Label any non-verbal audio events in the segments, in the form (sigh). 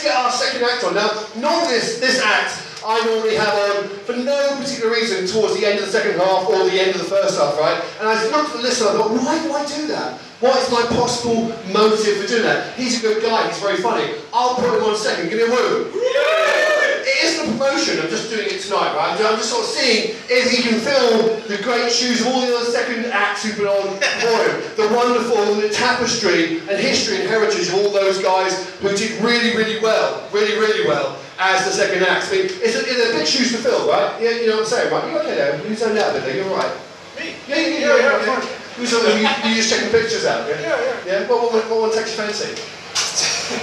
let's get our second act on. Now, normally this, this act I normally have on for no particular reason towards the end of the second half or the end of the first half, right? And I looked at the list and I thought, why do I do that? What is my possible motive for doing that? He's a good guy, he's very funny. I'll put him on second, give me a woo. It? I'm just sort of seeing if he can fill the great shoes of all the other second acts who've been on before him. The wonderful the tapestry and history and heritage of all those guys who did really, really well, really, really well as the second act. I mean, it's a, it's a big shoes to fill, right? Yeah, you know what I'm saying, right? You okay there? You zoned out a bit there, you're right. Me? Yeah, yeah, yeah, Yeah, yeah, yeah. Who's on you, you just checking pictures out, yeah? Yeah, yeah. Yeah, what, what, what one takes your fancy?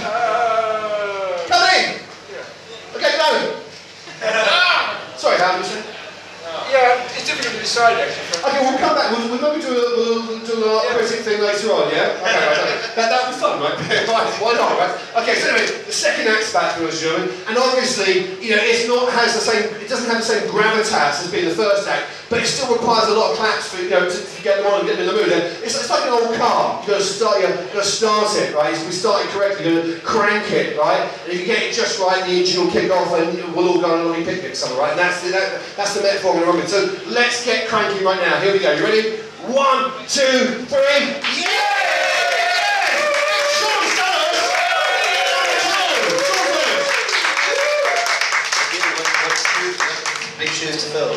Uh, Come in! yeah. Okay, go! (laughs) Sorry, how you? Yeah, it's difficult to decide actually. Okay, we'll come back. We'll, we'll maybe do a, we'll do a Yeah. critic thing later on, yeah? Okay, right. That, that'll be fun, right? (laughs) Why not, right? Okay, so anyway, the second act's back, ladies and gentlemen, and obviously, you know, it's not has the same, it doesn't have the same gravitas as being the first act, but it still requires a lot of claps for, you know, to, to get them on and get them in the mood. And it's, it's like an old car. You've got to start, you've got to start it, right? We start it correctly, you're going to crank it, right? And if you get it just right, the engine will kick off and we'll all go on a lovely picnic somewhere, right? And that's the, that, that's the metaphor to run with. So let's get cranky right now. Here we go. You ready? One, two, three. Yeah! Sean Sellers! Sean, Sean Big shoes to fill.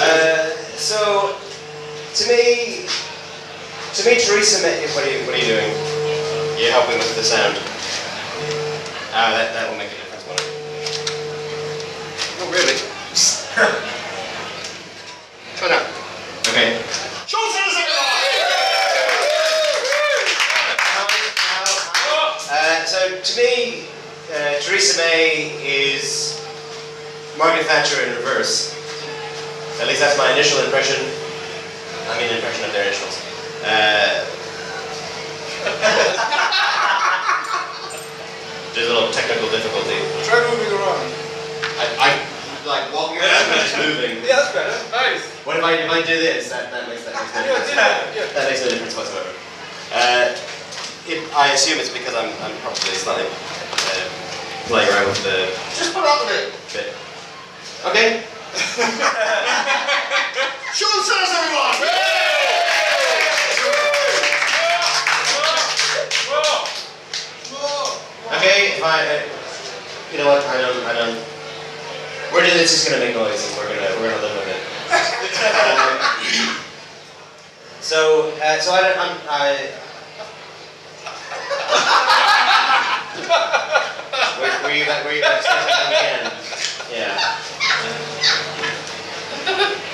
Uh, so, to me, to me, Teresa, met you. What are you, what are you doing? You're helping with the sound. Ah, that, that will make a difference, won't it? Not really. (laughs) Try now. Okay. Sellers, Uh, so, to me, uh, Theresa May is Margaret Thatcher in reverse. At least that's my initial impression. I mean, impression of their initials. Uh, (laughs) there's a little technical difficulty. Try moving around. I, I like walking around (laughs) moving. Yeah, that's better. Nice. What if I if I do this? That that makes that makes no difference. that. Makes no difference whatsoever. Uh, it, I assume it's because I'm I'm probably slightly uh, playing around with the Just put up with it. bit. Okay. (laughs) Sean Sellers, everyone! Okay. If I, uh, you know what? I don't I don't. We're doing this just gonna make noise and we're gonna we're gonna live with it. Um, (laughs) so uh, so I don't I'm, I. were, were you were you backstage again? Yeah.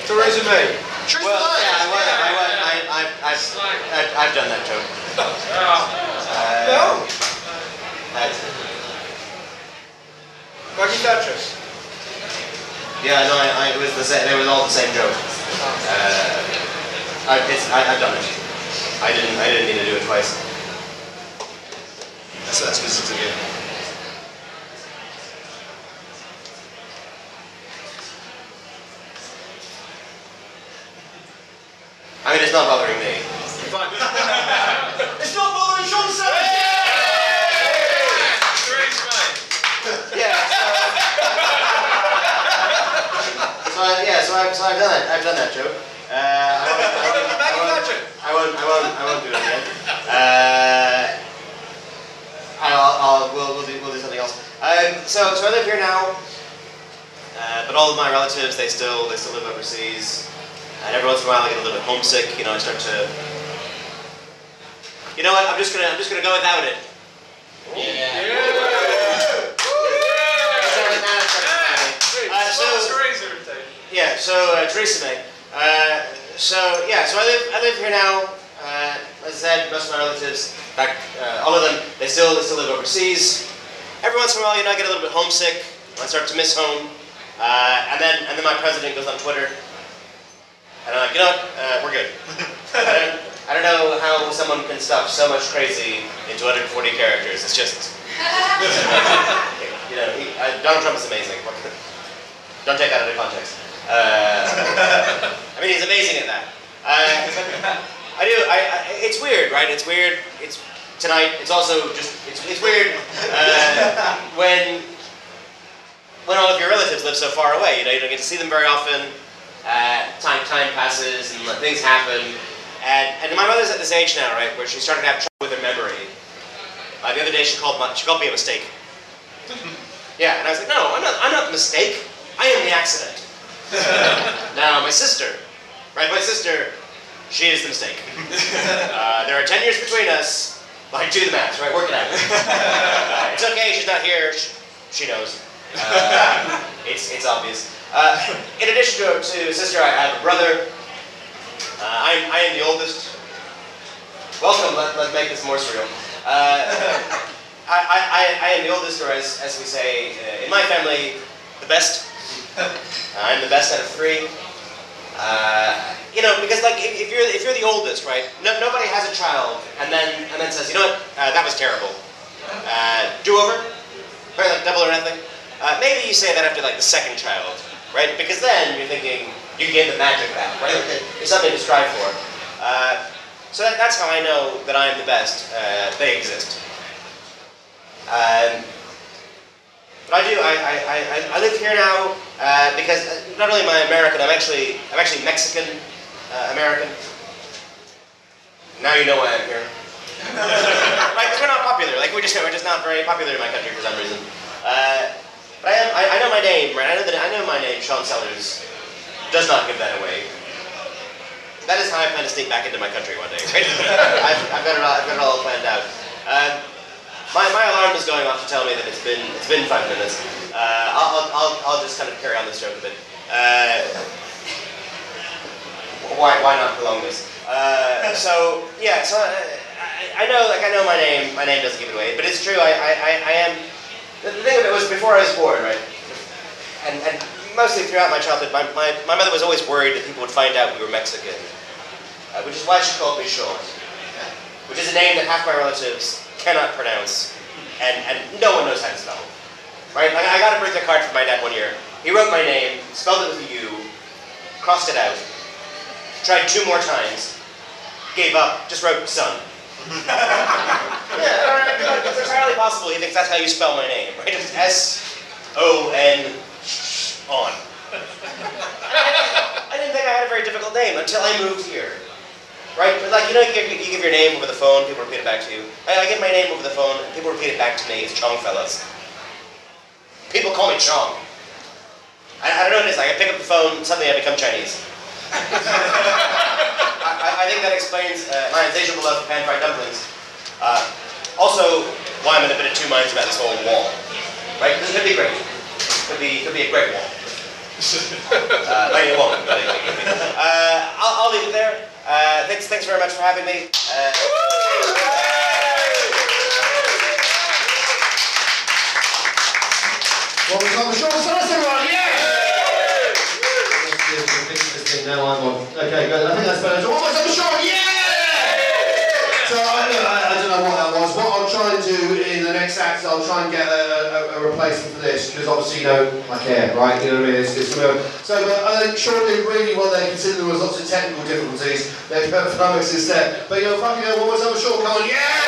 Theresa May. Truth Well, or yeah, I lie? was, I was, I, I, I've, I've, I've done that joke. Uh, No. I- Maggie Thatcher. Yeah, no, I, I, it was the same, they were all the same joke. Uh, I, I've done it. I didn't, I didn't need to do it twice. So that's business again. I mean, it's not bothering me. Fine. it's not bothering Sean Sellers! Yeah. So, so I, yeah, so I've, so I've done it. I've done that joke. Uh, I won't, (laughs) I won't, I won't, I won't, I won't, I won't do it again. Uh, I'll, I'll, we'll, we'll, do, we'll do something else. Um, so, so I live here now, uh, but all of my relatives, they still, they still live overseas. And every once in a while I get a little bit homesick, you know, I start to, you know what, I'm just gonna, I'm just gonna go without it. Uh, Yeah, so uh, Theresa May. Uh, so yeah, so I live I live here now. Uh, as I said, most of my relatives, back, uh, all of them, they still they still live overseas. Every once in a while, you know, I get a little bit homesick. I start to miss home, uh, and then and then my president goes on Twitter, and I'm like, you know what, uh, we're good. (laughs) I don't I don't know how someone can stuff so much crazy into 140 characters. It's just (laughs) (laughs) you know, he, uh, Donald Trump is amazing. Don't take that out of context. Uh, (laughs) I mean, he's amazing at that. Uh, I do. I, I, it's weird, right? It's weird. It's tonight. It's also just it's, it's weird uh, when when all of your relatives live so far away. You know, you don't get to see them very often. Uh, time time passes and things happen. And, and my mother's at this age now, right, where she started to have trouble with her memory. Uh, the other day she called my, she called me a mistake. (laughs) yeah, and I was like, no, I'm not I'm not the mistake. I am the accident. (laughs) now my sister, right, my sister, she is the mistake. (laughs) Uh, there are ten years between us. Like, do the math, right? Work it out. Uh, (laughs) it's okay, she's not here. She, she knows. Uh, it's, it's obvious. Uh, in addition to, to sister, I have a brother. Uh, I, am, I am the oldest. Welcome, let, let's make this more surreal. Uh, I, I, I am the oldest, or as, as we say uh, in my family, the best. I'm the best out of three. Uh, you know, because like if, if, you're if you're the oldest, right? No, nobody has a child and then and then says, you know what, uh, that was terrible. Uh, do over, right? Like double or nothing. Uh, maybe you say that after like the second child, right? Because then you're thinking you gain the magic back, right? There's something to strive for. Uh, so that, that's how I know that I'm the best. Uh, they exist. Um, but I do. I, I, I, I live here now uh, because uh, not only am I American, I'm actually I'm actually Mexican uh, American. Now you know why I'm here. (laughs) right? Because we're not popular. Like we're just we're just not very popular in my country for some reason. Uh, but I am. I, I, know my name, right? I know that I know my name. Sean Sellers does not give that away. That is how I plan to sneak back into my country one day. Right? (laughs) I've, I've, got it all, I've got it all planned out. Um, my, my alarm is going off to tell me that it's been it's been five minutes. Uh, I'll, I'll, I'll just kind of carry on this joke a bit. Uh, why, why not prolong this? Uh, so yeah, so I, I, know like I know my name. My name doesn't give it away, but it's true. I, I, I am. The thing of it was before I was born, right? And, and mostly throughout my childhood, my, my, my mother was always worried that people would find out we were Mexican, uh, which is why she called me Sean, which is a name that half my relatives cannot pronounce, and, and no one knows how to spell. Right? Like I got a birthday card from my dad one year. He wrote my name, spelled it with a U, crossed it out, tried two more times, gave up, just wrote son. (laughs) yeah, it's entirely possible he thinks that's how you spell my name, right? It's S O N on. (laughs) I didn't think I had a very difficult name until I moved here. Right? But like, you know, you give, you give your name over the phone, people repeat it back to you. I, I give my name over the phone, and people repeat it back to me. It's Chong Fellas. People call me Chong. I, I don't know what it is. Like, I pick up the phone, suddenly I become Chinese. (laughs) I, I, think that explains uh, my insatiable love for pan-fried dumplings. Uh, also, why I'm in a bit of two minds about this whole wall. Right? This could be great. Could be, could be a great wall. (laughs) uh, maybe it won't, but it, it, uh, I'll, I'll leave it there. Uh, thanks, thanks very much for having me. Uh, well, we've got the short size, everyone, yeah! Now I'm on. Okay, good. I think that's better. One more time, Sean, yeah! So I, I, I don't know what that was. What I'll try and do act, I'll try and get a, a, a replacement for this because obviously you know I care, right? You know what I mean? It's, it's real. So, but I think did really there, considering there was lots of technical difficulties. They put flummox instead. But you know, fucking one more time, Sean, come on, yeah!